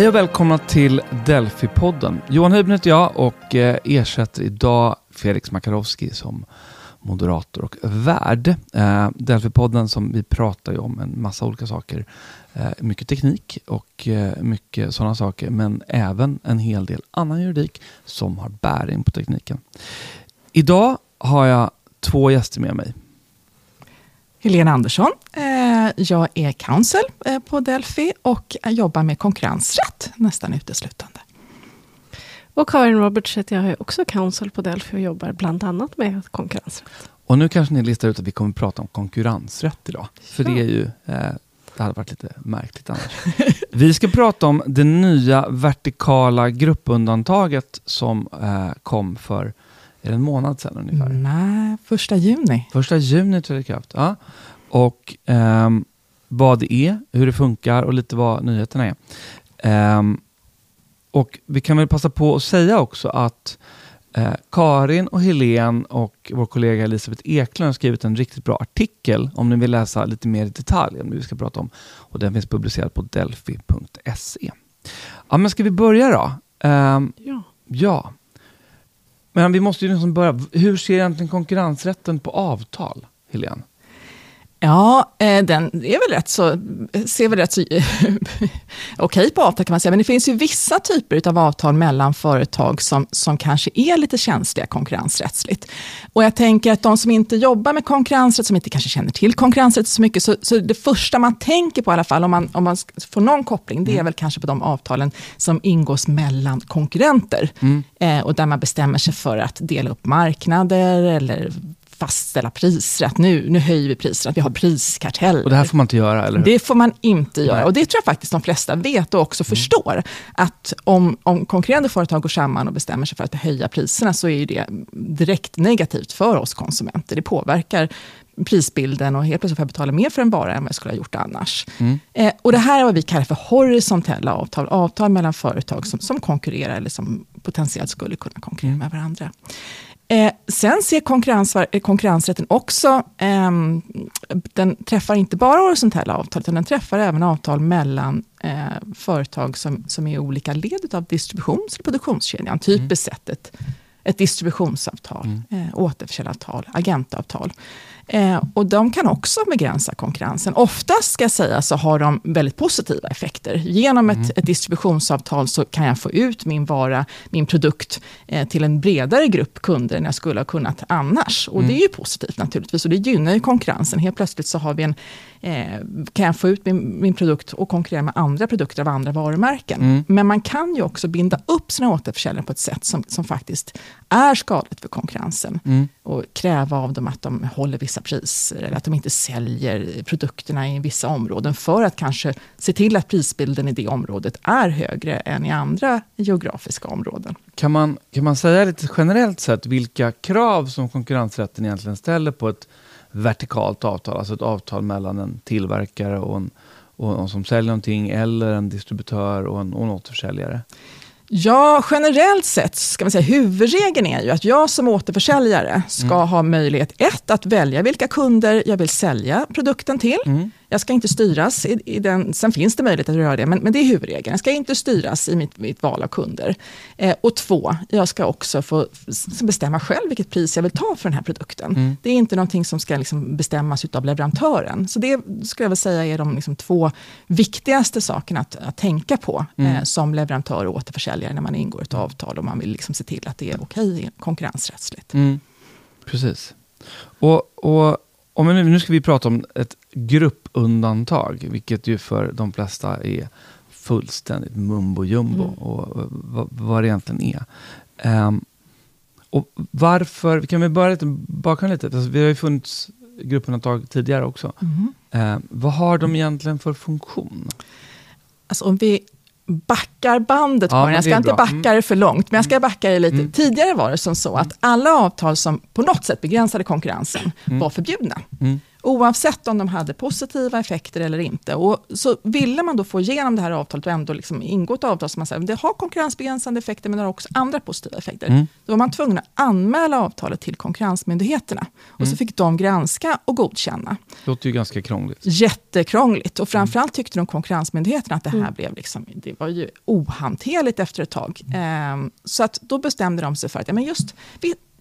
Hej och välkomna till Delphi-podden. Johan Hybner heter jag och eh, ersätter idag Felix Makarowski som moderator och värd. Eh, Delphi-podden som vi pratar ju om en massa olika saker. Eh, mycket teknik och mycket sådana saker, men även en hel del annan juridik som har bäring på tekniken. Idag har jag två gäster med mig. Helena Andersson. Eh, jag är counsel eh, på Delphi och jobbar med konkurrensrätt nästan uteslutande. Och Karin Roberts heter jag, är också counsel på Delphi och jobbar bland annat med konkurrensrätt. Och nu kanske ni listar ut att vi kommer att prata om konkurrensrätt idag. För det är ju, eh, det hade varit lite märkligt annars. vi ska prata om det nya vertikala gruppundantaget som eh, kom för är det en månad sedan ungefär? Nej, första juni. Första juni trädde i kraft. Ja. Och ehm, vad det är, hur det funkar och lite vad nyheterna är. Ehm, och vi kan väl passa på att säga också att eh, Karin och Helen och vår kollega Elisabeth Eklund har skrivit en riktigt bra artikel om ni vill läsa lite mer i detalj om det vi ska prata om. Och den finns publicerad på delphi.se. Ja, men ska vi börja då? Ehm, Ja. ja. Men vi måste ju liksom börja. Hur ser egentligen konkurrensrätten på avtal, Helene? Ja, eh, den är väl rätt så, ser väl rätt så okej på avtal kan man säga, men det finns ju vissa typer av avtal mellan företag som, som kanske är lite känsliga konkurrensrättsligt. Och jag tänker att de som inte jobbar med konkurrensrätt, som inte kanske känner till konkurrensrätt så mycket, så, så det första man tänker på i alla fall, om man, om man får någon koppling, det är väl kanske på de avtalen som ingås mellan konkurrenter. Eh, och där man bestämmer sig för att dela upp marknader eller fastställa priser, att nu, nu höjer vi priserna, att vi har priskarteller. Och det här får man inte göra, eller hur? Det får man inte göra. Och det tror jag faktiskt de flesta vet och också förstår. Att om, om konkurrerande företag går samman och bestämmer sig för att höja priserna, så är det direkt negativt för oss konsumenter. Det påverkar prisbilden och helt plötsligt får jag betala mer för en vara än vad jag skulle ha gjort annars. Eh, och det här är vad vi kallar för horisontella avtal. Avtal mellan företag som, som konkurrerar eller som potentiellt skulle kunna konkurrera med varandra. Eh, sen ser konkurrens, eh, konkurrensrätten också, ehm, den träffar inte bara horisontella avtal, utan den träffar även avtal mellan eh, företag som, som är i olika led av distributions och produktionskedjan. Typiskt sett ett, ett distributionsavtal, eh, återförsäljaravtal, agentavtal. Eh, och de kan också begränsa konkurrensen. Oftast ska jag säga så har de väldigt positiva effekter. Genom ett, ett distributionsavtal så kan jag få ut min vara, min produkt eh, till en bredare grupp kunder än jag skulle ha kunnat annars. Och det är ju positivt naturligtvis och det gynnar ju konkurrensen. Helt plötsligt så har vi en, kan jag få ut min, min produkt och konkurrera med andra produkter av andra varumärken. Men man kan ju också binda upp sina återförsäljare på ett sätt som, som faktiskt är skadligt för konkurrensen. Och kräva av dem att de håller vissa priser eller att de inte säljer produkterna i vissa områden för att kanske se till att prisbilden i det området är högre än i andra geografiska områden. Kan man, kan man säga lite generellt sett vilka krav som konkurrensrätten egentligen ställer på ett vertikalt avtal, alltså ett avtal mellan en tillverkare och en, och en som säljer någonting eller en distributör och en, och en återförsäljare? Ja, generellt sett ska man säga huvudregeln är ju att jag som återförsäljare ska ha möjlighet ett, att välja vilka kunder jag vill sälja produkten till. Jag ska inte styras i, i den, sen finns det möjlighet att göra det, men, men det är huvudregeln. Jag ska inte styras i mitt, mitt val av kunder. Eh, och två, jag ska också få bestämma själv vilket pris jag vill ta för den här produkten. Det är inte någonting som ska liksom bestämmas av leverantören. Så det skulle jag väl säga är de liksom två viktigaste sakerna att, att tänka på eh, som leverantör och återförsäljare när man ingår ett avtal och man vill liksom se till att det är okej konkurrensrättsligt. Mm. Precis. Och, och om vi nu, nu ska vi prata om ett gruppundantag, vilket ju för de flesta är fullständigt mumbo jumbo och eh, vad, vad det egentligen är. Ehm, och varför, vi kan väl börja lite, bakgrund lite, alltså, vi har ju funnits gruppundantag tidigare också. Ehm, vad har de egentligen för funktion? Alltså om vi backar bandet på den, jag ska inte bra. Mm. backa det för långt, men jag ska backa det lite. Tidigare var det som så att alla avtal som på något sätt begränsade konkurrensen Mm. var förbjudna. Oavsett om de hade positiva effekter eller inte. Och så ville man då få igenom det här avtalet och ändå liksom ingå ett avtal som man säger, det har konkurrensbegränsande effekter men det har också andra positiva effekter. Mm. Då var man tvungen att anmäla avtalet till konkurrensmyndigheterna. Och Mm. så fick de granska och godkänna. Det låter ju ganska krångligt. Jättekrångligt. Och framförallt tyckte de konkurrensmyndigheterna att det här Mm. blev liksom, det var ju ohanterligt efter ett tag. Ehm, så att då bestämde de sig för att ja, men just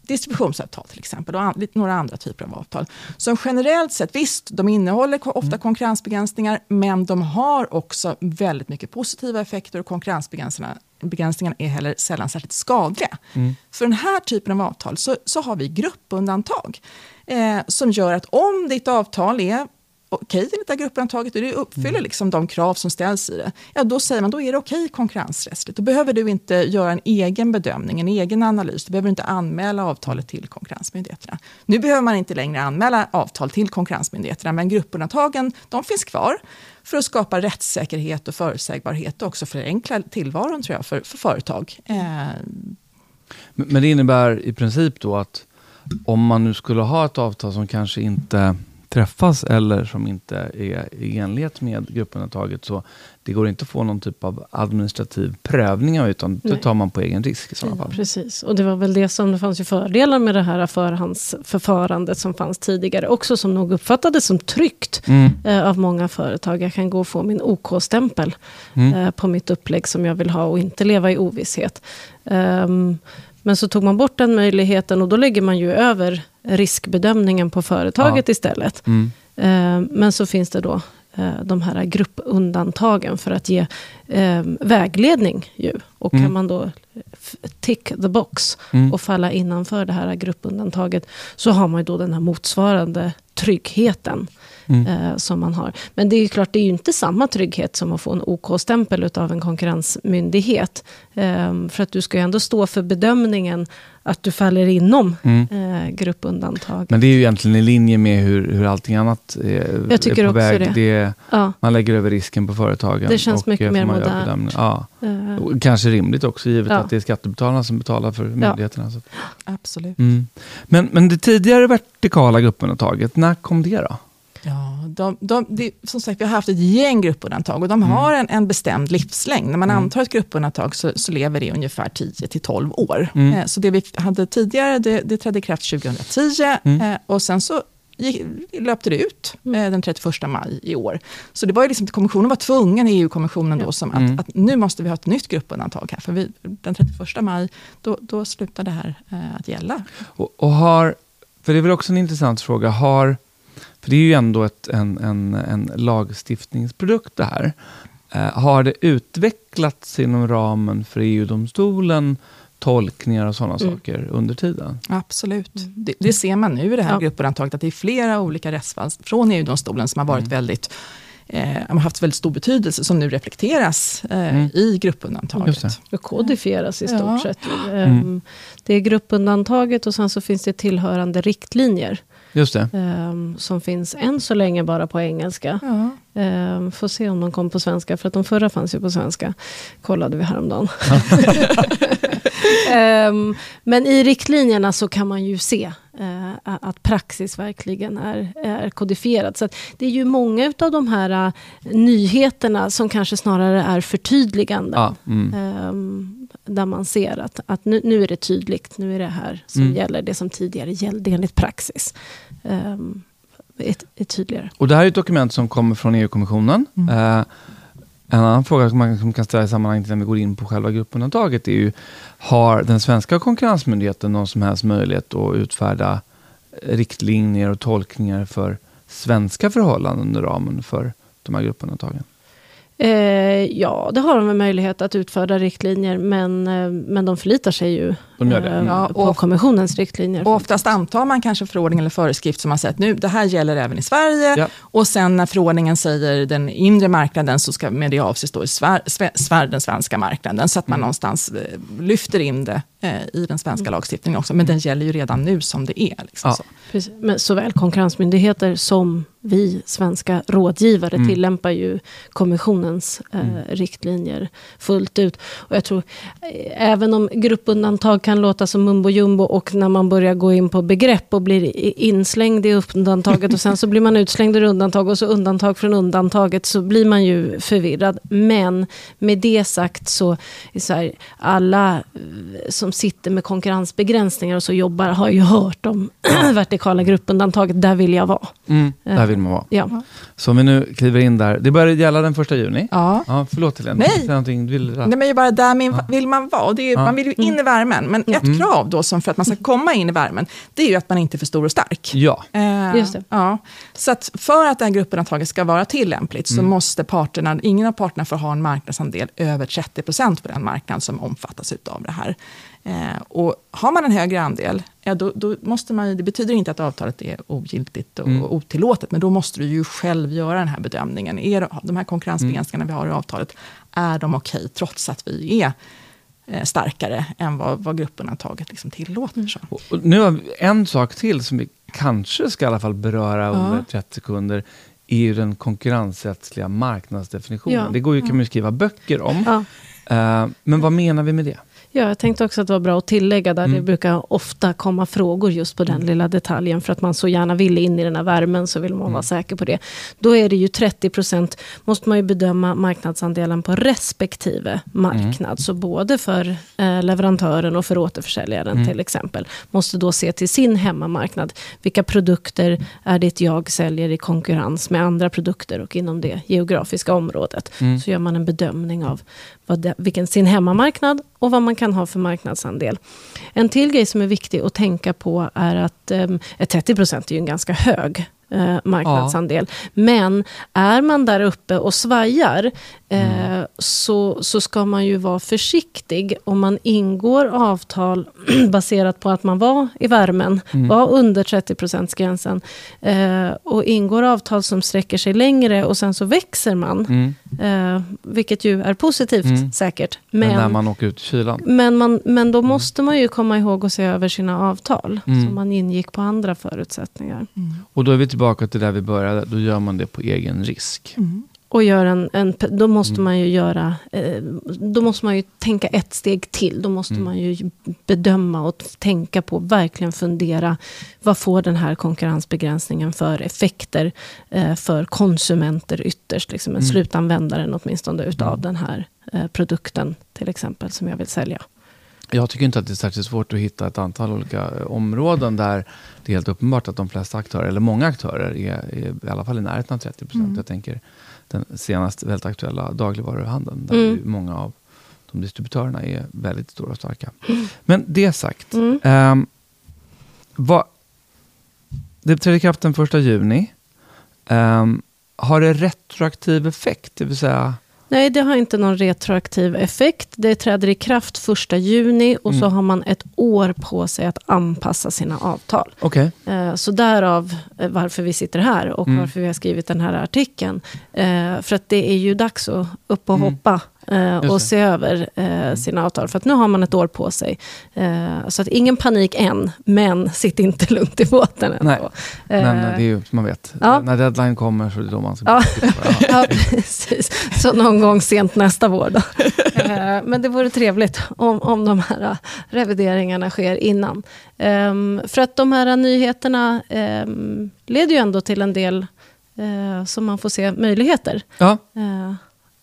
distributionsavtal till exempel och an, några andra typer av avtal. Som generellt sett, visst, de innehåller ofta konkurrensbegränsningar, men de har också väldigt mycket positiva effekter och konkurrensbegränsningarna begränsningarna är heller sällan särskilt skadliga. Mm. För den här typen av avtal så, så har vi gruppundantag eh, som gör att om ditt avtal är okej enligt det här gruppundantaget och det uppfyller liksom de krav som ställs i det, ja då säger man då är det okej konkurrensrättsligt. Då behöver du inte göra en egen bedömning, en egen analys. Du behöver inte anmäla avtalet till konkurrensmyndigheterna. Nu behöver man inte längre anmäla avtal till konkurrensmyndigheterna, men gruppundantagen de finns kvar för att skapa rättssäkerhet och förutsägbarhet och också förenkla tillvaron tror jag för, för företag. Eh, men det innebär i princip då att om man nu skulle ha ett avtal som kanske inte träffas eller som inte är i enlighet med gruppundantaget så det går inte att få någon typ av administrativ prövning av utan det Nej. tar man på egen risk i sådana fall. Precis, och det var väl det som det fanns ju fördelar med det här förhandsförfarandet som fanns tidigare. Också som nog uppfattades som tryggt Mm. eh, av många företag. Jag kan gå och få min OK-stämpel Mm. eh, på mitt upplägg som jag vill ha och inte leva i ovisshet. Ehm, men så tog man bort den möjligheten och då lägger man ju över riskbedömningen på företaget istället. Mm. Eh, Men så finns det då eh, de här gruppundantagen för att ge eh, vägledning. Ju. Och Mm. kan man då tick the box Mm. och falla innanför det här gruppundantaget så har man då den här motsvarande tryggheten Mm. eh, som man har. Men det är ju klart, det är ju inte samma trygghet som att få en OK-stämpel av en konkurrensmyndighet. Eh, för att du ska ju ändå stå för bedömningen att du faller inom Mm. eh, gruppundantag. Men det är ju egentligen i linje med hur, hur allting annat är, Jag tycker är på också väg. det. Ja, man lägger över risken på företagen. Det känns och, mycket eh, mer modernt. Ja. eh, Och Kanske rimligt också givet Ja. att det är skattebetalarna som betalar för myndigheterna. Absolut. Mm. Men, men det tidigare vertikala gruppundantaget, när kom det då? Ja, de, de, det, som sagt, vi har haft ett gäng gruppundantag och de har en, en bestämd livslängd. När man Mm. antar ett gruppundantag så, så lever det ungefär 10-12 år. Mm. Eh, så det vi hade tidigare, det, det trädde i kraft 2010 Mm. eh, och sen så gick, löpte det ut eh, den 31 maj i år. Så det var ju liksom, kommissionen var tvungen, EU-kommissionen då, som Mm. att, att nu måste vi ha ett nytt gruppundantag här. För vi, den 31 maj, då, då slutar det här eh, att gälla. Och, och har, för det är väl också en intressant fråga, har, för det är ju ändå ett, en, en, en lagstiftningsprodukt det här. Eh, har det utvecklats inom ramen för EU-domstolen tolkningar och sådana Mm. saker under tiden? Absolut. Det, det ser man nu i det här Ja. gruppundantaget, att det är flera olika rättsfall från EU-domstolen som har varit Mm. väldigt eh, har haft väldigt stor betydelse, som nu reflekteras eh, Mm. i gruppundantaget. Det kodifieras i stort Ja. sett. Mm. Ehm, Det är gruppundantaget och sen så finns det tillhörande riktlinjer. Just det. ehm, som finns än så länge bara på engelska. Ja. Um, får se om de kom på svenska, för att de förra fanns ju på svenska. Kollade vi häromdagen. um, men i riktlinjerna så kan man ju se eh, att praxis verkligen är, är kodifierad. Så att det är ju många av de här eh, nyheterna som kanske snarare är förtydligande. Ja, mm. Ehm, där man ser att, att nu, nu är det tydligt, nu är det här som Mm. gäller, det som tidigare gällde enligt praxis. Um, är, är tydligare. Och det här är ett dokument som kommer från EU-kommissionen. Mm. Eh, en annan fråga som man kan ställa i sammanhanget när vi går in på själva gruppundantaget är ju, har den svenska konkurrensmyndigheten någon som helst möjlighet att utfärda riktlinjer och tolkningar för svenska förhållanden under ramen för de här gruppundantagen? Eh, ja, det har de väl möjlighet att utfärda riktlinjer, men, eh, men de förlitar sig ju De gör det. eh, Ja, på kommissionens riktlinjer. Och oftast antar man kanske förordning eller föreskrift som man säger att nu, det här gäller även i Sverige. Ja. Och sen när förordningen säger den inre marknaden så ska med det avses då i Sver, Sve- Sver, den svenska marknaden. Så att man Mm. någonstans eh, lyfter in det eh, i den svenska lagstiftningen också. Men den gäller ju redan nu som det är. Liksom Ja. Så. Precis. Men såväl konkurrensmyndigheter som vi svenska rådgivare Mm. tillämpar ju kommissionens eh, Mm. riktlinjer fullt ut. Och jag tror, eh, även om gruppundantag kan låta som mumbo jumbo och när man börjar gå in på begrepp och blir inslängd i undantaget och sen så blir man utslängd i undantag och så undantag från undantaget så blir man ju förvirrad. Men med det sagt så, är så här, alla eh, som sitter med konkurrensbegränsningar och så jobbar har ju hört om vertikala gruppundantaget. Där vill jag vara. Mm, där vill man vara. Ja. Så om vi nu kliver in där. Det börjar gälla den första juni. Ja. Ja, förlåt Helene. Nej. Du vill... Nej, men ju bara där min, Ja. vill man vara. Det är, ju- Ja. Man vill ju in i värmen. Men ett Mm. krav då som för att man ska komma in i värmen, det är ju att man inte är för stor och stark. Ja. Eh, Just det. Ja. Så att för att det här gruppundantaget ska vara tillämpligt så Mm. måste parterna, ingen av parterna får ha en marknadsandel över 30 procent på den marknad som omfattas av det här. Eh, och har man en högre andel, ja, då, då måste man, det betyder inte att avtalet är ogiltigt och Mm. otillåtet, men då måste du ju själv göra den här bedömningen. Är de här konkurrensbegränsningarna vi har i avtalet, är de okej trots att vi är eh, starkare än vad, vad gruppundantaget liksom tillåter? Så. Och och nu har vi en sak till som vi kanske ska i alla fall beröra Ja. under 30 sekunder. är ju den konkurrensrättsliga marknadsdefinitionen. Ja. Det går ju, kan man ju skriva böcker om. Ja. Eh, men vad menar vi med det? Ja, jag tänkte också att det var bra att tillägga där. Det Mm. brukar ofta komma frågor just på den lilla detaljen. För att man så gärna vill in i den här värmen så vill man Mm. vara säker på det. Då är det ju 30 procent, måste man ju bedöma marknadsandelen på respektive marknad. Mm. Så både för eh, leverantören och för återförsäljaren Mm. till exempel. Måste då se till sin hemmamarknad. Vilka produkter är det jag säljer i konkurrens med andra produkter och inom det geografiska området. Mm. Så gör man en bedömning av vad det, vilken sin hemmamarknad och vad man kan ha för marknadsandel. En till grej som är viktig att tänka på är att um, 30 procent är ju en ganska hög eh, marknadsandel. Men är man där uppe och svajar eh, så, så ska man ju vara försiktig om man ingår avtal baserat på att man var i värmen, Mm. var under 30 procentsgränsen eh, och ingår avtal som sträcker sig längre och sen så växer man, Mm. eh, vilket ju är positivt Mm. säkert. Men, Men, när man åker ut i kylan. men, man, men då måste man ju komma ihåg att se över sina avtal, Mm. så man ingick på andra förutsättningar. Och då är vi tillbaka till där vi började. Då gör man det på egen risk. Och gör en, en, då måste Mm. man ju göra, eh, då måste man ju tänka ett steg till. Då måste Mm. man ju bedöma och tänka på, verkligen fundera, vad får den här konkurrensbegränsningen för effekter eh, för konsumenter ytterst, liksom Mm. slutanvändaren åtminstone utav Mm. den här eh, produkten till exempel som jag vill sälja. Jag tycker inte att det är särskilt svårt att hitta ett antal olika områden där det är helt uppenbart att de flesta aktörer, eller många aktörer, är, är i alla fall i närheten av 30 procent. Mm. Jag tänker den senaste väldigt aktuella dagligvaruhandeln, där Mm. många av de distributörerna är väldigt stora och starka. Men det sagt, Mm. ehm, vad, det trädde i kraft den första juni. Ehm, har det retroaktiv effekt? Det vill säga, Nej, det har inte någon retroaktiv effekt. Det träder i kraft första juni och så Mm. har man ett år på sig att anpassa sina avtal. okej, Eh, Så därav eh, varför vi sitter här och Mm. varför vi har skrivit den här artikeln. Eh, För att det är ju dags att upp och Mm. hoppa och det. se över eh, sina avtal. För att nu har man ett år på sig. Eh, Så att ingen panik än, men sitt inte lugnt i båten Nej, ändå. men Eh, det är ju som man vet, ja. när deadline kommer så är det då man ska Ja. Ja. Ja, precis. Så någon gång sent nästa vår då. Eh, Men det vore trevligt om, om de här eh, revideringarna sker innan. Ehm, För att de här nyheterna ehm, leder ju ändå till en del eh, som man får se möjligheter. Ja.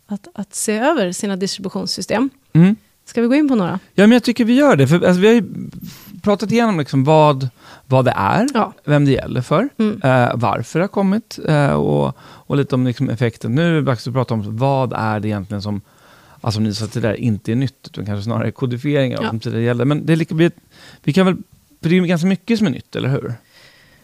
Att, att se över sina distributionssystem. Mm. Ska vi gå in på några? Ja, men jag tycker vi gör det. För, alltså, vi har ju pratat igenom liksom vad, vad det är, Ja. vem det gäller för, Mm. eh, varför det har kommit eh, och, och lite om liksom, effekten. Nu är det dags att prata om vad är det egentligen som, alltså, som ni sa tidigare, inte är nytt, utan kanske snarare kodifieringar Ja. som tidigare gällde. Men det är lika, vi, vi kan väl, för det är ganska mycket som är nytt, eller hur?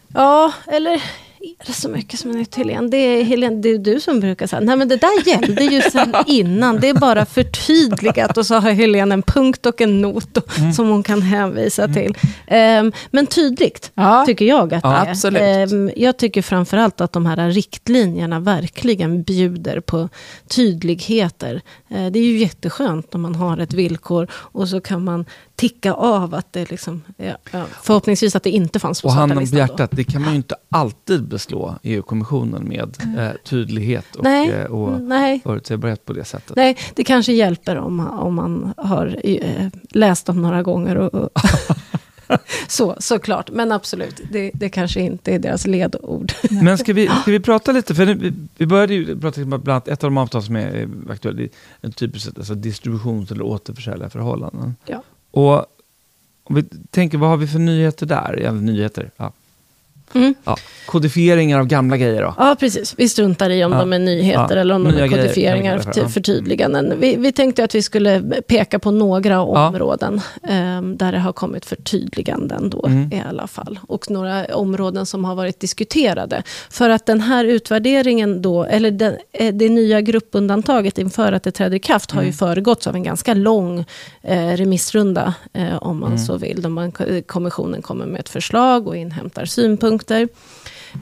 Ja, eller är det så mycket som är nytt Helene? Det är, Helene, det är du som brukar säga, nej men det där gällde ju sen innan, det är bara förtydligat och så har Helene en punkt och en not och, Mm. som hon kan hänvisa till. Ehm, men tydligt Ja. tycker jag att Ja, det är. Ehm, jag tycker framförallt att de här riktlinjerna verkligen bjuder på tydligheter. Eh, det är ju jätteskönt när man har ett villkor och så kan man ticka av att det liksom, ja, ja, förhoppningsvis att det inte fanns på Och handen på listan då. hjärtat, det kan man ju inte alltid beslå EU-kommissionen med eh, tydlighet och, Nej, eh, och nej. förutsägbarhet på det sättet. Nej, det kanske hjälper om, om man har eh, läst dem några gånger. Och, och så, såklart, men absolut, det, det kanske inte är deras ledord. Men ska vi, ska vi prata lite, för vi, vi började ju prata om bland annat ett av de avtal som är aktuella, en typisk alltså distributions eller återförsäljarförhållanden. Ja. Och om vi tänker, vad har vi för nyheter där? Eller nyheter? Ja. Mm. Ja. Kodifieringar av gamla grejer då? Ja, precis. Vi struntar i om Ja. de är nyheter Ja. eller om de Nya är grejer, kodifieringar, Ja. förtydliganden. Vi, vi tänkte att vi skulle peka på några områden ehm, där det har kommit förtydliganden då Mm. i alla fall. Och några områden som har varit diskuterade. För att den här utvärderingen då, eller den, eh, det nya gruppundantaget inför att det träder i kraft har ju Mm. föregåtts av en ganska lång eh, remissrunda, eh, om man Mm. så vill. Där man, kommissionen kommer med ett förslag och inhämtar synpunkter.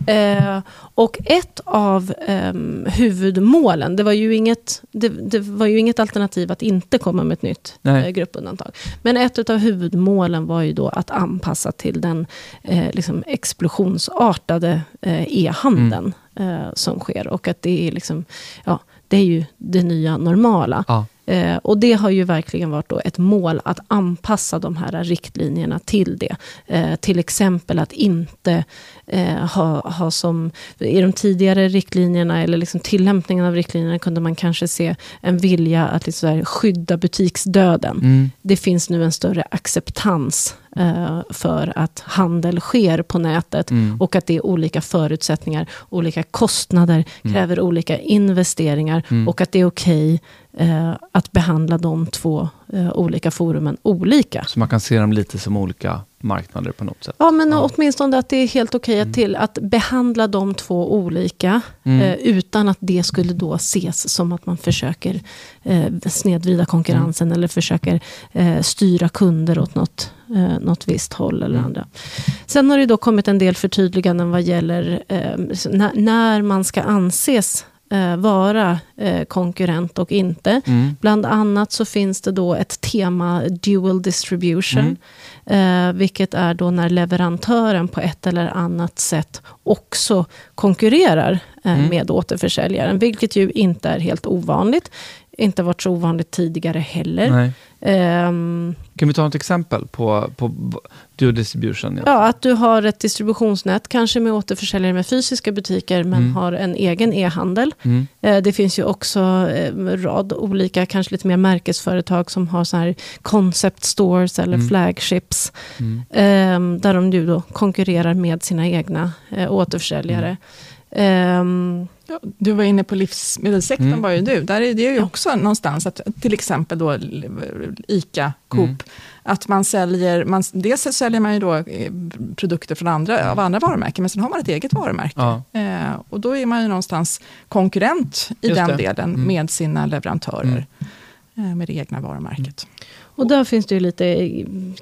Eh, och ett av ehm, huvudmålen, det var, ju inget, det, det var ju inget alternativ att inte komma med ett nytt eh, gruppundantag. Men ett av huvudmålen var ju då att anpassa till den eh, liksom explosionsartade eh, e-handeln eh, som sker. Och att det är, liksom, ja, det är ju det nya normala. Ja. Eh, och det har ju verkligen varit då ett mål att anpassa de här riktlinjerna till det. Eh, till exempel att inte eh, ha, ha som... I de tidigare riktlinjerna, eller liksom tillämpningen av riktlinjerna, kunde man kanske se en vilja att liksom skydda butiksdöden. Mm. Det finns nu en större acceptans eh, för att handel sker på nätet Mm. och att det är olika förutsättningar, olika kostnader, kräver olika investeringar Mm. och att det är okej eh, att behandla de två eh, olika forumen olika. Så man kan se dem lite som olika marknader på något sätt. Ja, men Ja. åtminstone att det är helt okej att, till, att behandla de två olika Mm. eh, utan att det skulle då ses som att man försöker eh, snedvrida konkurrensen Mm. eller försöker eh, styra kunder åt något, eh, något visst håll eller Mm. andra. Sen har det då kommit en del förtydliganden vad gäller eh, när, man ska anses eh, vara eh, konkurrent och inte. Mm. Bland annat så finns det då ett tema dual distribution. Eh, vilket är då när leverantören på ett eller annat sätt också konkurrerar eh, Mm. med återförsäljaren. Vilket ju inte är helt ovanligt. Inte varit så ovanligt tidigare heller. Ehm, Kan vi ta ett exempel på, på dual distribution? ja, att du har ett distributionsnät, kanske med återförsäljare med fysiska butiker, men Mm. har en egen e-handel. Mm. Eh, Det finns ju också eh, en rad olika, kanske lite mer märkesföretag som har så här concept stores eller Mm. flagships. Ehm, där de ju då konkurrerar med sina egna eh, återförsäljare. Ja, du var inne på livsmedelssektorn Mm. var ju du. Där är det ju Ja. också någonstans att till exempel då ICA, Coop, Mm. att man säljer, man, dels säljer man ju då eh, produkter från andra, av andra varumärken, men sen har man ett eget varumärke. Ja. Eh, och då är man ju någonstans konkurrent i Just den det. delen Mm. med sina leverantörer. eh, Med det egna varumärket. och där finns det ju lite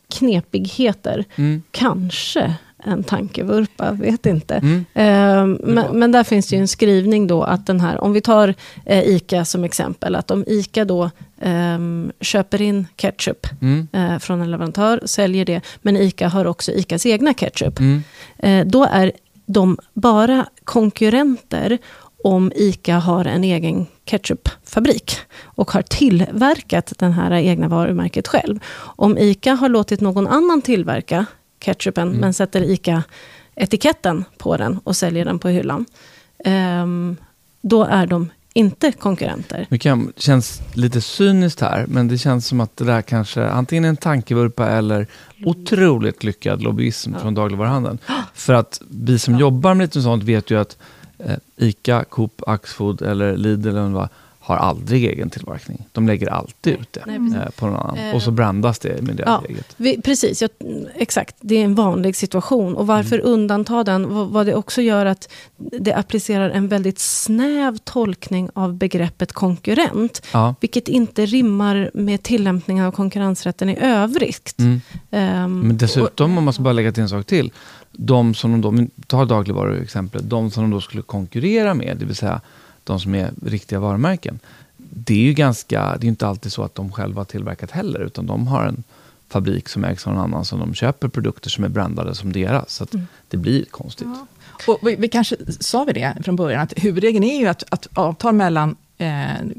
knepigheter. Mm. Kanske en tankevurpa, vet inte. Mm. Var- men, men där finns det ju en skrivning då att den här, om vi tar eh, ICA som exempel, att om ICA då ehm, köper in ketchup Mm. eh, från en leverantör, säljer det, men ICA har också ICAs egna ketchup. Mm. Eh, då är de bara konkurrenter om ICA har en egen ketchupfabrik och har tillverkat den här egna varumärket själv. Om ICA har låtit någon annan tillverka ketchupen Mm. men sätter ICA-etiketten på den och säljer den på hyllan, ehm, då är de inte konkurrenter. Kan, känns lite cyniskt här, men det känns som att det där kanske antingen är en tankevurpa eller otroligt lyckad lobbyism från dagligvaruhandeln. För att vi som jobbar med lite sånt vet ju att eh, ICA, Coop, Axfood eller Lidl eller vad har aldrig egen tillverkning. De lägger alltid ut det Nej, eh, på någon annan. Eh, Och så brandas det med deras ja. eget. Vi, precis, jag, exakt. Det är en vanlig situation. Och varför undanta den? Vad, vad det också gör att det applicerar en väldigt snäv tolkning av begreppet konkurrent. Ja. Vilket inte rimmar med tillämpningen av konkurrensrätten i övrigt. Mm. Ehm, Men dessutom, om man ska bara lägga till en sak till. De som de då, ta dagligvaruexemplet, de som de då skulle konkurrera med, det vill säga de som är riktiga varumärken. Det är ju ganska, det är inte alltid så att de själva har tillverkat heller, utan de har en fabrik som ägs av någon annan som de köper produkter som är brandade som deras. Så att Mm. det blir konstigt. Ja. Och vi, vi kanske sa vi det från början, att huvudregeln är ju att, att avtal mellan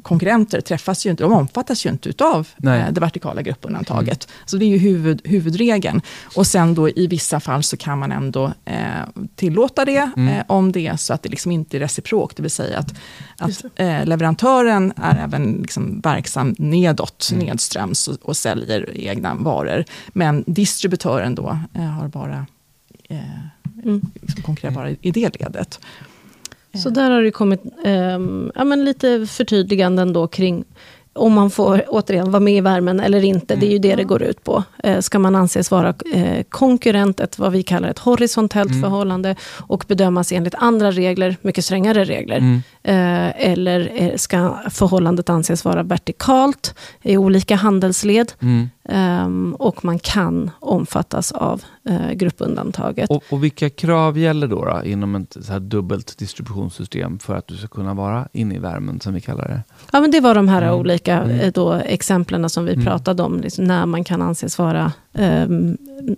konkurrenter träffas ju inte, de omfattas ju inte utav Nej. eh, det vertikala gruppundantaget. Så det är ju huvud, huvudregeln. Och sen då i vissa fall så kan man ändå eh, tillåta det, Mm. eh, om det är så att det liksom inte är reciprok, det vill säga att, att eh, leverantören är även liksom verksam nedåt, Mm. nedströms och, och säljer egna varor. Men distributören då eh, har bara eh, Mm. liksom konkurrerar bara i det ledet. Så där har det kommit ehm, ja, men lite förtydliganden då kring om man får återigen vara med i värmen eller inte. Det är ju det det går ut på. Eh, ska man anses vara eh, konkurrent, ett, vad vi kallar ett horisontellt Mm. förhållande och bedömas enligt andra regler, mycket strängare regler. Mm. Eh, eller eh, ska förhållandet anses vara vertikalt i olika handelsled. Mm. ehm, och man kan omfattas av eh, gruppundantaget. Och, och vilka krav gäller då, då inom ett så här dubbelt distributionssystem för att du ska kunna vara inne i värmen som vi kallar det? Ja, men det var de här Mm. olika Mm. eh, då, exemplen som vi Mm. pratade om, liksom, när man kan anses vara, ehm,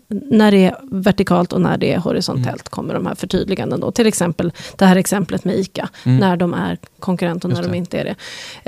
när det är vertikalt och när det är horisontellt, Mm. kommer de här förtydliganden då. Till exempel det här exemplet med ICA, Mm. när de är konkurrent och när de inte är det.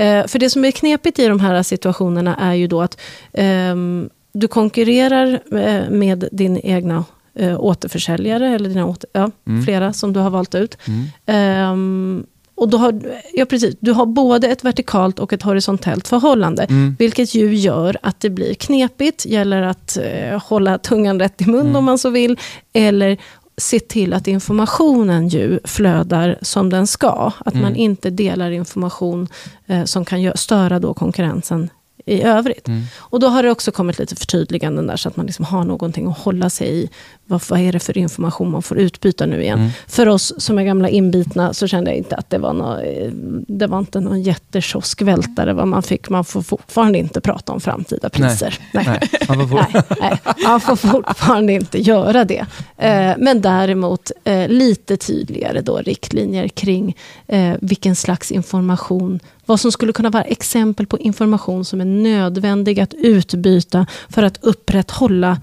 Eh, för det som är knepigt i de här situationerna är ju då att ehm, du konkurrerar eh, med din egna eh, återförsäljare, eller dina åter, ja, Mm. flera som du har valt ut. Mm. Ehm, och då har, ja, precis, du har både ett vertikalt och ett horisontellt förhållande. Mm. Vilket ju gör att det blir knepigt. Gäller att eh, hålla tungan rätt i mun Mm. om man så vill. Eller se till att informationen ju flödar som den ska. Att man Mm. inte delar information eh, som kan störa då konkurrensen i övrigt. Mm. Och då har det också kommit lite förtydliganden där så att man liksom har någonting att hålla sig i. Vad, vad är det för information man får utbyta nu igen? Mm. För oss som är gamla inbitna så kände jag inte att det var, nå, eh, det var inte någon jättekioskvältare vad man fick. Man får fortfarande inte prata om framtida priser. Nej. Nej, man får Nej, nej, man får fortfarande inte göra det. Eh, men däremot eh, lite tydligare då riktlinjer kring eh, vilken slags information, vad som skulle kunna vara exempel på information som är nödvändig att utbyta för att upprätthålla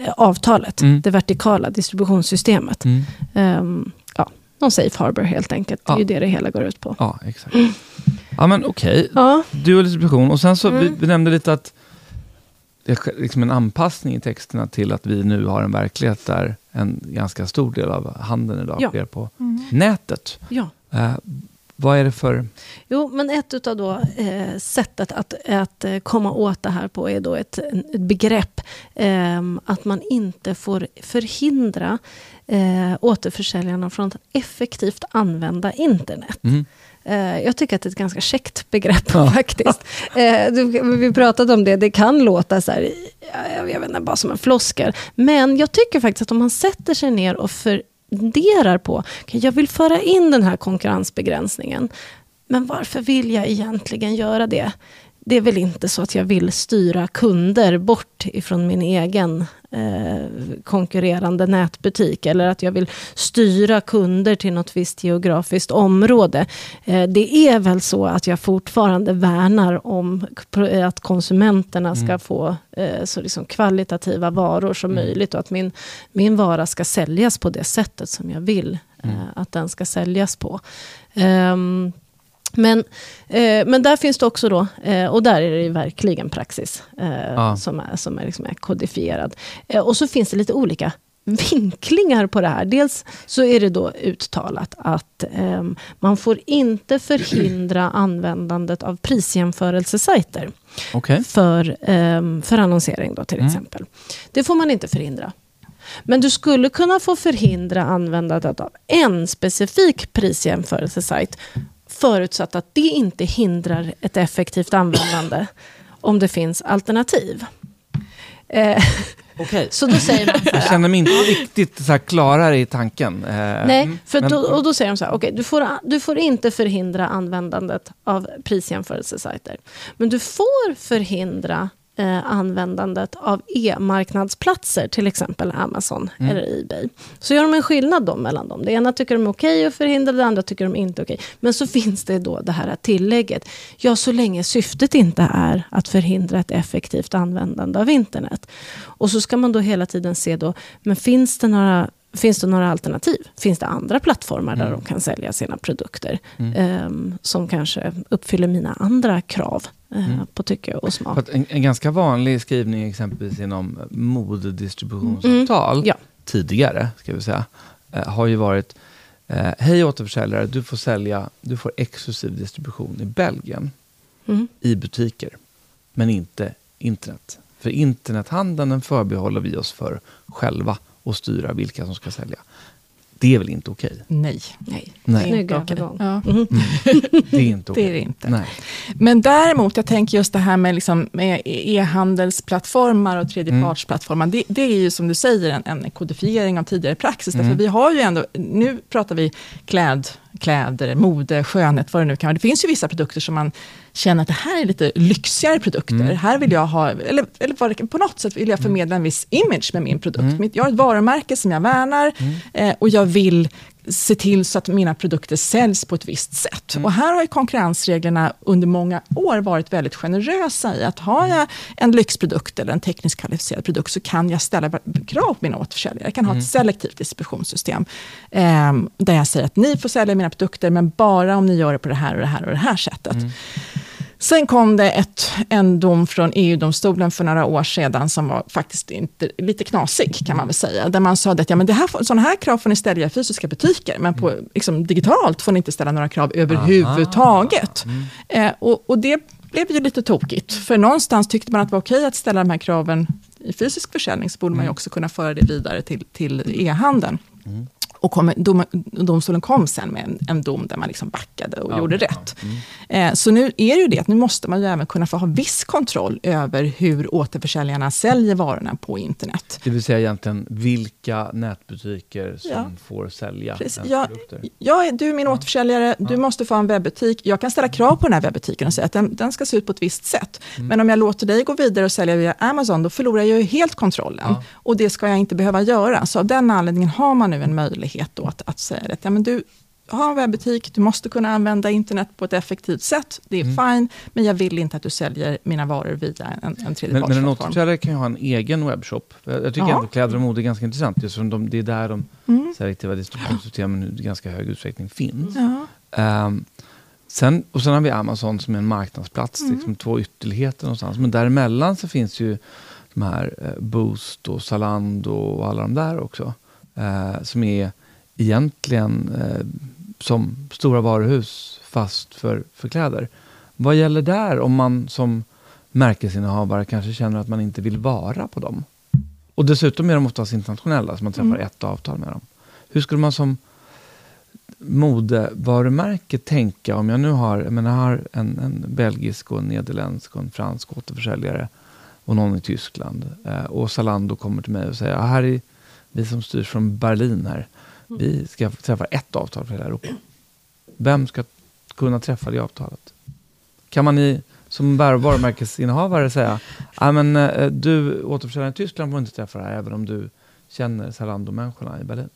eh, avtalet, Mm. det vertikala distributionssystemet. Mm. Ehm, ja, någon safe harbor helt enkelt. Det är Ja. ju det det hela går ut på. Ja, exakt. Ja, men okej. Ja, Dual distribution. Och sen så, vi, Mm. vi nämnde lite att det är liksom en anpassning i texterna till att vi nu har en verklighet där en ganska stor del av handeln idag Ja. sker på nätet. ja. Eh, vad är det för... Jo, men ett utav då, eh, sättet att, att eh, komma åt det här på är då ett, ett begrepp ehm, att man inte får förhindra eh, återförsäljarna från att effektivt använda internet. Mm. Eh, jag tycker att det är ett ganska käckt begrepp Ja. faktiskt. Eh, vi pratade om det, det kan låta så här, jag, vet inte, bara som en floskel. Men jag tycker faktiskt att om man sätter sig ner och funderar på, okay, jag vill föra in den här konkurrensbegränsningen. Men varför vill jag egentligen göra det? Det är väl inte så att jag vill styra kunder bort ifrån min egen eh, konkurrerande nätbutik. Eller att jag vill styra kunder till något visst geografiskt område. Eh, det är väl så att jag fortfarande värnar om att konsumenterna ska Mm. få eh, så liksom kvalitativa varor som Mm. möjligt. Och att min, min vara ska säljas på det sättet som jag vill eh, Mm. att den ska säljas på. Ehm, men, eh, men där finns det också då, eh, och där är det verkligen praxis eh, Ja. som är, som är, liksom är kodifierad. Eh, och så finns det lite olika vinklingar på det här. Dels så är det då uttalat att ehm, man får inte förhindra användandet av prisjämförelsesajter Okej. för, ehm, för annonsering då till Mm. exempel. Det får man inte förhindra. Men du skulle kunna få förhindra användandet av en specifik prisjämförelsesajt förutsatt att det inte hindrar ett effektivt användande om det finns alternativ. Eh, Okej. så då säger man så Jag här, känner mig inte riktigt så här klarare i tanken. Eh, Nej, för men- då, och då säger de så här, okej, du, får, du får inte förhindra användandet av prisjämförelsesajter. Men du får förhindra eh, användandet av e-marknadsplatser, till exempel Amazon Mm. eller Ebay. Så gör de en skillnad då mellan dem. Det ena tycker de är okej att förhindra, det andra tycker de inte är okej. Men så finns det då det här tillägget. Ja, så länge syftet inte är att förhindra ett effektivt användande av internet. Och så ska man då hela tiden se då, men finns det några Finns det några alternativ? Finns det andra plattformar där Mm. de kan sälja sina produkter? Mm. ehm, som kanske uppfyller mina andra krav eh, Mm. på tycke och smak. en, en ganska vanlig skrivning exempelvis inom modedistributionsavtal Mm, ja. tidigare, ska vi säga, eh, har ju varit eh, Hej återförsäljare, du får sälja, du får exklusiv distribution i Belgien Mm. i butiker, men inte internet. För internethandeln förbehåller vi oss för själva och styra vilka som ska sälja. Det är väl inte okej? Nej. Nej. Nej, Snygg övergång. Ja. Mhm. det är inte okej. Det är det inte. Nej. Men däremot, jag tänker just det här med, liksom, med e-handelsplattformar och tredjepartsplattformar. Det, det är ju som du säger en, en kodifiering av tidigare praxis. Mm. Därför vi har ju ändå, nu pratar vi kläd, kläder, mode, skönhet, vad det nu kan vara. Det finns ju vissa produkter som man känner att det här är lite lyxigare produkter. Mm. Här vill jag ha, eller, eller på något sätt vill jag förmedla en viss image med min produkt. Mm. Jag har ett varumärke som jag värnar eh, och jag vill se till så att mina produkter säljs på ett visst sätt. Mm. Och här har konkurrensreglerna under många år varit väldigt generösa i att har jag en lyxprodukt eller en tekniskt kvalificerad produkt så kan jag ställa krav på mina återförsäljare. Jag kan ha Mm. ett selektivt distributionssystem eh, där jag säger att ni får sälja mina produkter men bara om ni gör det på det här och det här och det här sättet. Mm. Sen kom det ett, en dom från EU-domstolen för några år sedan som var faktiskt inte, lite knasig kan man väl säga. Där man sa att ja, men det här, sådana här krav får ni ställa i fysiska butiker men på, liksom, digitalt får ni inte ställa några krav överhuvudtaget. Mm. Eh, och, och det blev ju lite tokigt. För någonstans tyckte man att det var okej att ställa de här kraven i fysisk försäljning så borde man ju Mm. också kunna föra det vidare till, till e-handeln. Mm. Och kom, dom, domstolen kom sen med en, en dom där man liksom backade och Ja, gjorde ja, rätt. mm. Eh, så nu är det ju det att nu måste man ju även kunna få ha viss kontroll över hur återförsäljarna säljer varorna på internet. Det vill säga egentligen vilka nätbutiker som Ja. får sälja Precis. ens Jag, produkter. jag du är min Ja. återförsäljare, du Ja. måste få en webbutik. Jag kan ställa krav på den här webbutiken och säga att den, den ska se ut på ett visst sätt. Mm. Men om jag låter dig gå vidare och sälja via Amazon, då förlorar jag ju helt kontrollen. Ja. Och det ska jag inte behöva göra. Så av den anledningen har man nu en möjlighet då att, att säga att ja, men du har en webbutik, du måste kunna använda internet på ett effektivt sätt. Det är Mm. fine, men jag vill inte att du säljer mina varor via en, en Men, men en tredjepartsplattform. återförsäljare kan ju ha en egen webbshop. Jag, jag tycker Ja. ändå kläder och mode är ganska intressant. Just de, det är där de Mm. selektiva distributionssystemen i ganska hög utsträckning finns. Ja. Ehm, sen, och sen har vi Amazon som är en marknadsplats, Mm. liksom två ytterligheter någonstans. Men däremellan så finns ju de här eh, Boost och Zalando och alla de där också. Eh, som är egentligen eh, som stora varuhus fast för, för kläder. Vad gäller där om man som märkesinnehavare kanske känner att man inte vill vara på dem? Och dessutom är de oftast internationella, så man träffar Mm. ett avtal med dem. Hur skulle man som modevarumärke tänka om jag nu har, jag menar, jag har en, en belgisk och en nederländsk och en fransk återförsäljare och någon i Tyskland. Eh, och Zalando kommer till mig och säger, "Ja, här är vi som styrs från Berlin här. Vi ska träffa ett avtal för hela Europa. Vem ska kunna träffa det avtalet? Kan man i, som var- varumärkesinnehavare säga, "Ja, men, eh, du återförsäljaren i Tyskland får inte träffa det här även om du känner Zalando-människorna i Berlin.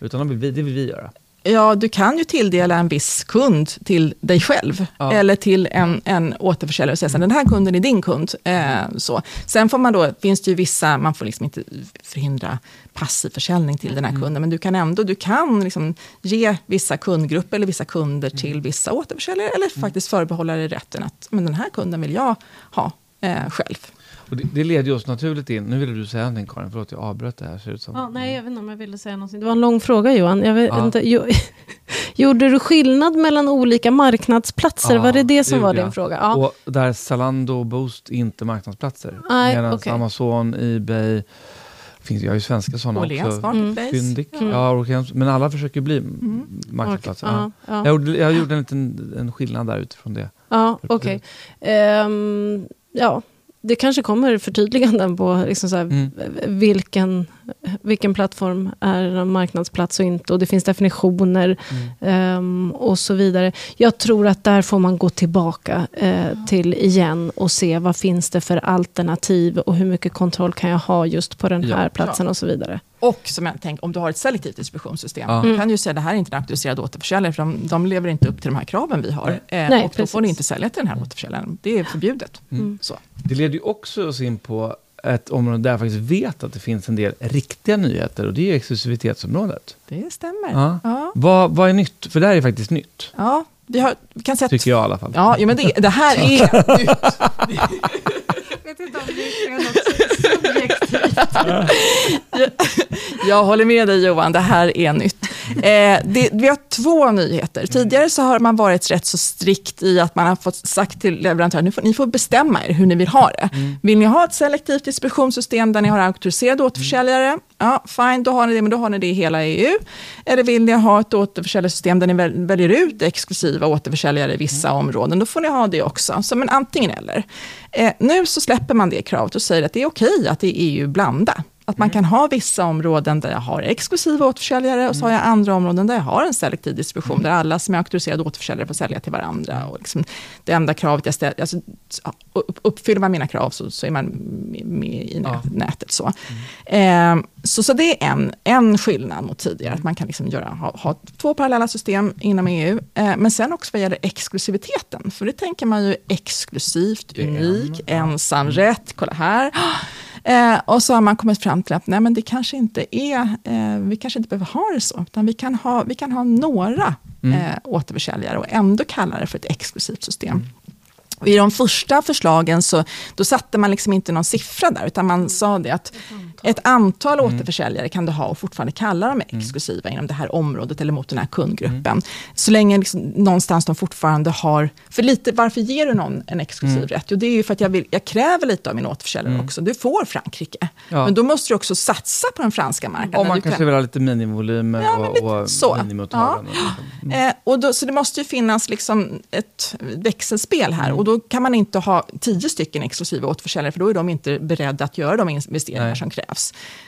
Utan de vill vi, det vill vi göra. Ja, du kan ju tilldela en viss kund till dig själv. Ja. Eller till en, en återförsäljare och säga att den här kunden är din kund. Eh, så. Sen får man då, finns det ju vissa, man får liksom inte förhindra passiv försäljning till den här kunden. Men du kan ändå, du kan liksom ge vissa kundgrupper eller vissa kunder till vissa återförsäljare. Eller faktiskt förbehålla dig rätten att men den här kunden vill jag ha eh, själv. Och det, det leder ju oss naturligt in, nu ville du säga någonting Karin, förlåt jag avbröt det här ser det ut som. Ja, nej, jag vet inte om jag ville säga någonting. Det var en lång fråga Johan. Jag vet Ja. inte, jo, gjorde du skillnad mellan olika marknadsplatser? Ja, var det det som det var din jag. fråga? Ja. Och där Zalando och Boost inte marknadsplatser. Nej, Medan okej. Amazon, Ebay, finns, jag har ju svenska sådana Åhléns också. Marketplace. Fyndik, Mm. ja, men alla försöker bli Mm. marknadsplatser. Ja, Ja. ja. Jag, gjorde, jag gjorde en liten en skillnad där utifrån det. Ja, okej. Ehm, ja, det kanske kommer förtydliganden på liksom så här, Mm. vilken, vilken plattform är en marknadsplats och inte. Och det finns definitioner ehm, och så vidare. Jag tror att där får man gå tillbaka eh, till igen och se vad finns det för alternativ och hur mycket kontroll kan jag ha just på den Ja. här platsen och så vidare. Och som jag tänker, om du har ett selektivt distributionssystem, Ja. kan du ju säga att det här är inte en auktoriserad återförsäljare, för de, de lever inte upp till de här kraven vi har. Eh, Nej, och då får precis. inte sälja till den här återförsäljaren. Det är förbjudet. Mm. Så. Det leder ju också oss in på ett område där jag faktiskt vet att det finns en del riktiga nyheter och det är ju exklusivitetsområdet. Det stämmer. Ja. Ja. Vad, vad är nytt? För det här är faktiskt nytt, Ja, vi, har, vi kan säga tycker jag i alla fall. Ja, men det, det här är nytt. vet inte om det är jag håller med dig Johan, det här är nytt. Eh, det, vi har två nyheter. Tidigare så har man varit rätt så strikt i att man har fått sagt till leverantörer, ni får, ni får bestämma er hur ni vill ha det. Vill ni ha ett selektivt distributionssystem där ni har auktoriserade återförsäljare? Ja, fine, då har ni det, men då har ni det i hela EU. Eller vill ni ha ett återförsäljarsystem där ni väl, väljer ut exklusiva återförsäljare i vissa områden, då får ni ha det också. Så men antingen eller. Eh, nu så släpper man det kravet och säger att det är okej att i EU blanda. Att man kan ha vissa områden där jag har exklusiva återförsäljare och så har jag andra områden där jag har en selektiv distribution, där alla som är auktoriserade återförsäljare får sälja till varandra. Och liksom det enda kravet jag ställer, alltså, uppfyller man mina krav så, så är man med, i Ja. nätet. Så. Eh, så, så det är en, en skillnad mot tidigare, att man kan liksom göra, ha, ha två parallella system inom EU. Eh, men sen också vad gäller exklusiviteten, för det tänker man ju exklusivt, unik, ensamrätt, kolla här. Eh, och så har man kommit fram till att nej, men det kanske inte är, eh, vi kanske inte behöver ha det så, utan vi kan ha, vi kan ha några Mm. eh, återförsäljare och ändå kalla det för ett exklusivt system. Och I de första förslagen så då satte man liksom inte någon siffra där, utan man sa det att ett antal återförsäljare kan du ha och fortfarande kalla dem exklusiva inom det här området eller mot den här kundgruppen. Så länge liksom, någonstans de fortfarande har... För lite, varför ger du någon en exklusiv rätt? Jo, det är ju för att jag, vill, jag kräver lite av min återförsäljare också. Du får Frankrike. Ja. Men då måste du också satsa på den franska marknaden. Om man kanske vill ha lite minimivolymer Ja, och, lite och så. minimiåtaganden. Eh, och då, så det måste ju finnas liksom ett växelspel här. Mm. Och då kan man inte ha tio stycken exklusiva återförsäljare, för då är de inte beredda att göra de investeringar Nej. som krävs.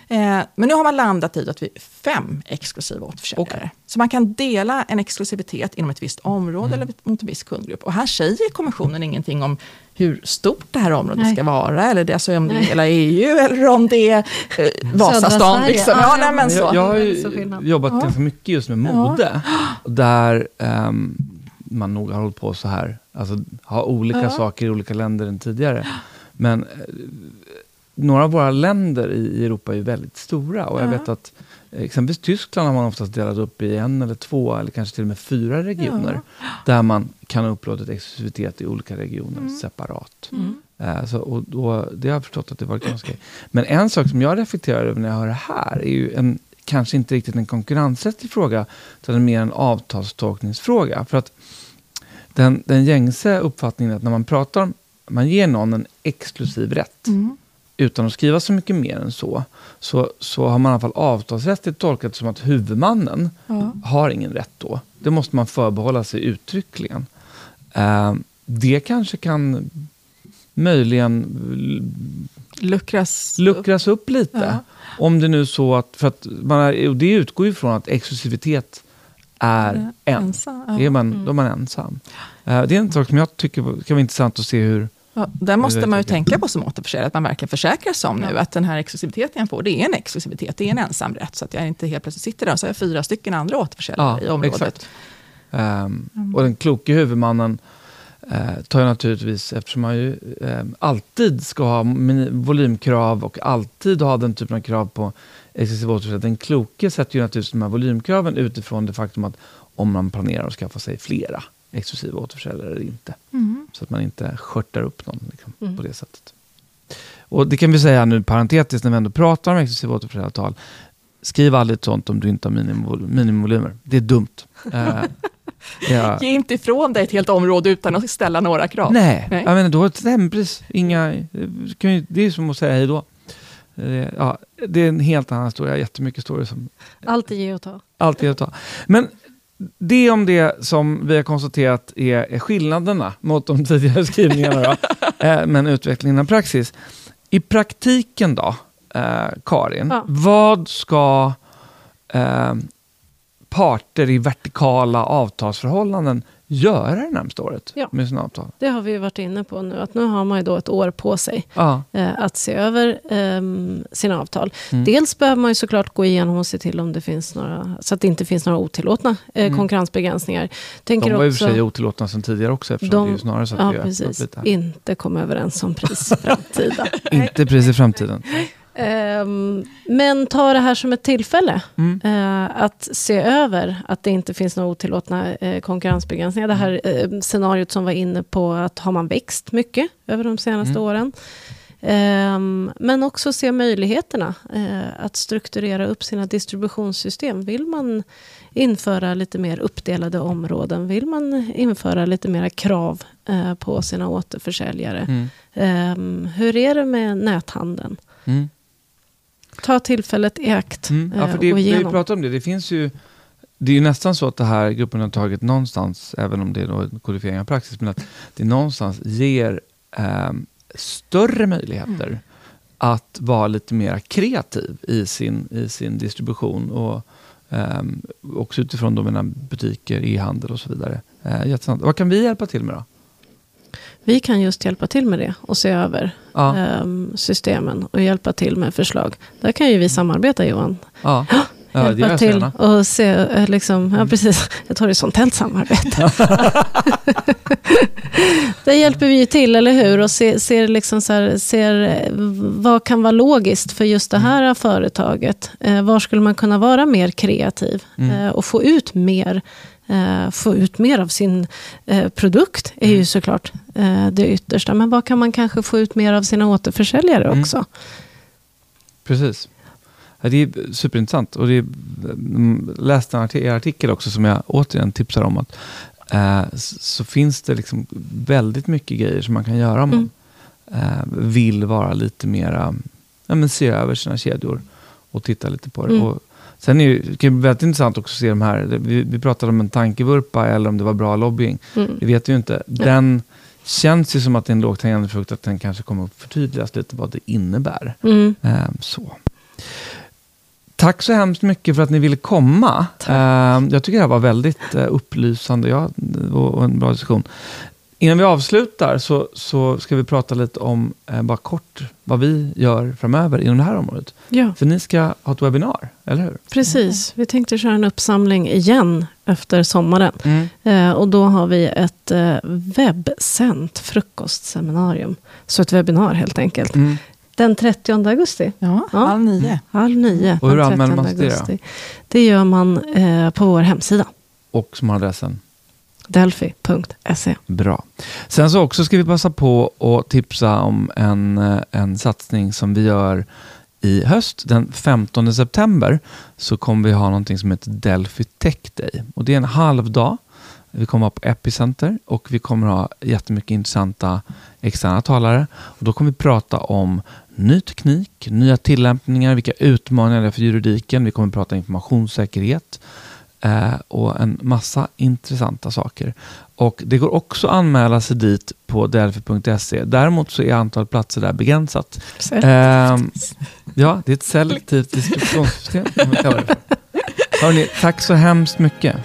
Eh, men nu har man landat i att vi är fem exklusiva återförsäljare. Okej. Så man kan dela en exklusivitet inom ett visst område Mm. eller mot en viss kundgrupp. Och här säger kommissionen ingenting om hur stort det här området Nej. ska vara, eller det, alltså om det är hela EU, eller om det är eh, Vasastan. Liksom. Ja, Ja, ja, nej, men så. Jag, jag har ju jobbat Ja. ganska mycket just med mode. Där ehm, man nog har hållit på så här. Alltså ha olika Ja. saker i olika länder än tidigare. Men eh, några av våra länder i, Europa är väldigt stora. Och jag Ja. vet att eh, exempelvis Tyskland har man oftast delat upp i en eller två eller kanske till och med fyra regioner. Där man kan ha upplåtit exklusivitet i olika regioner separat. Mm. Eh, Så, och då, det har jag förstått att det var ganska... Men en sak som jag reflekterar över när jag hör det här är ju en, kanske inte riktigt en konkurrensrättslig fråga, utan mer en avtalstolkningsfråga. För att den, den gängse uppfattningen är att när man pratar om, man ger någon en exklusiv rätt, Mm. Utan att skriva så mycket mer än så, så, så har man i alla fall avtalsrättsligt tolkat som att huvudmannen Ja. har ingen rätt då. Det måste man förbehålla sig uttryckligen. Eh, det kanske kan möjligen Luckras luckras upp lite. Ja. Om det nu så att, för att man är, och det utgår ju från att exklusivitet är en. ensam, ja. Är man, Då är man ensam. Eh, det är en sak som jag tycker kan vara intressant att se hur... Ja, där måste man ju tänka på som återförsäljare, att man verkligen försäkrar sig om nu att den här exklusiviteten jag får, det är en exklusivitet, det är en ensamrätt. Så att jag inte helt plötsligt sitter där och så har jag fyra stycken andra återförsäljare i området. exakt. Ehm, Och den kloke huvudmannen eh, tar ju naturligtvis, eftersom man ju eh, alltid ska ha volymkrav och alltid ha den typen av krav på exklusiv återförsäljare. Den kloke sätter ju naturligtvis de här volymkraven utifrån det faktum att om man planerar att skaffa sig flera exklusiva återförsäljare eller inte. Mm. Så att man inte skörtar upp någon liksom, Mm. på det sättet. Och det kan vi säga nu parentetiskt när vi ändå pratar om exklusiva återförsäljaravtal. Skriv aldrig ett sånt om du inte har minimivol- minimivolymer. Det är dumt. Eh, ja. Ge inte ifrån dig ett helt område utan att ställa några krav. Nej, Nej. jag menar, då hempris. Inga, det kan ju- det är som att säga hej då. Det, ja, det är en helt annan historia. Jättemycket som Allt är ge och ta. alltid är att ta. Men det om det som vi har konstaterat är, skillnaderna mot de tidigare skrivningarna. Då. Eh, men utvecklingen av praxis. I praktiken då, eh, Karin, Ja. vad ska eh, parter i vertikala avtalsförhållanden göra det närmaste året Ja. med sina avtal? Det har vi varit inne på nu, att nu har man ju då ett år på sig Ja. eh, att se över ehm, sina avtal. Mm. Dels behöver man ju såklart gå igenom och se till om det finns några, så att det inte finns några otillåtna eh, Mm. konkurrensbegränsningar. De Tänker var i och för också- sig otillåtna sedan tidigare också eftersom De- det är ju snarare så att Ja, vi precis. lite här. Inte komma överens om pris framtida. Inte pris i framtiden. Ehm, men ta det här som ett tillfälle. Mm. Eh, att se över att det inte finns några otillåtna eh, konkurrensbegränsningar. Det här eh, scenariot som var inne på att har man växt mycket över de senaste Mm. åren. Ehm, men också se möjligheterna att strukturera upp sina distributionssystem. Vill man införa lite mer uppdelade områden? Vill man införa lite mera krav på sina återförsäljare? Mm. Ehm, hur är det med näthandeln? Mm. Ta tillfället i akt Mm. Ja, eh, för det, och vi pratar om det. Det finns ju... Det är ju nästan så att det här gruppundantaget någonstans, även om det är en kodifiering av praxis, men att det någonstans ger ehm, större möjligheter Mm. att vara lite mer kreativ i sin, i sin distribution och ehm, också utifrån då mina butiker, e-handel och så vidare. Jättesant. Vad kan vi hjälpa till med då? Vi kan just hjälpa till med det och se över Ja, ehm, systemen och hjälpa till med förslag. Där kan ju vi samarbeta Johan. ja. ja det hjälpa jag till gärna. och se, eh, liksom, ja precis, ett horisontellt samarbete. Där hjälper vi ju till, eller hur? Och ser, ser, liksom så här, ser eh, vad kan vara logiskt för just det här företaget. Eh, var skulle man kunna vara mer kreativ Mm. eh, och få ut mer eh, få ut mer av sin eh, produkt är Mm. ju såklart eh, det yttersta. Men vad kan man kanske få ut mer av sina återförsäljare Mm. också? Precis. Ja, det är superintressant. Och det är, mm, läste en arti- er artikel också som jag återigen tipsar om. att eh, Så finns det liksom väldigt mycket grejer som man kan göra om Mm. man eh, vill vara lite mera, ja, men se över sina kedjor och titta lite på det. Mm. Och sen är det ju, det kan bli väldigt intressant också att se de här, vi, vi pratade om en tankevurpa eller om det var bra lobbying. Mm. Det vet vi ju inte. Den känns ju som att det är en lågt hängande frukt, att den kanske kommer att förtydligas lite vad det innebär. Mm. Ehm, så. Tack så hemskt mycket för att ni ville komma. Tack. Ehm, jag tycker det här var väldigt eh, upplysande och en bra diskussion. Innan vi avslutar så, så ska vi prata lite om, eh, bara kort, vad vi gör framöver inom det här området. Ja, För ni ska ha ett webbinar, eller hur? precis. Vi tänkte köra en uppsamling igen efter sommaren. Eh, och då har vi ett eh, webbsänt frukostseminarium. Så ett webbinar helt enkelt. Mm. Den 30 augusti, Ja, Ja. halv nio. halv nio. Och hur den anmäler 30 man sig det. Det gör man eh, på vår hemsida. Och som har adressen? Delphi.se. Bra. Sen så också ska vi passa på att tipsa om en, eh, en satsning som vi gör i höst. Den 15 september så kommer vi ha någonting som heter Delphi Tech Day. Och det är en halv dag. Vi kommer ha på Epicenter och vi kommer ha jättemycket intressanta externa talare. Och då kommer vi prata om ny teknik, nya tillämpningar, vilka utmaningar det är för juridiken. Vi kommer prata informationssäkerhet och en massa intressanta saker. Och Det går också att anmäla sig dit på delphi.se. Däremot så är antalet platser där begränsat. Ehm, ja, det är ett selektivt distributionssystem. för. Hörrni, tack så hemskt mycket.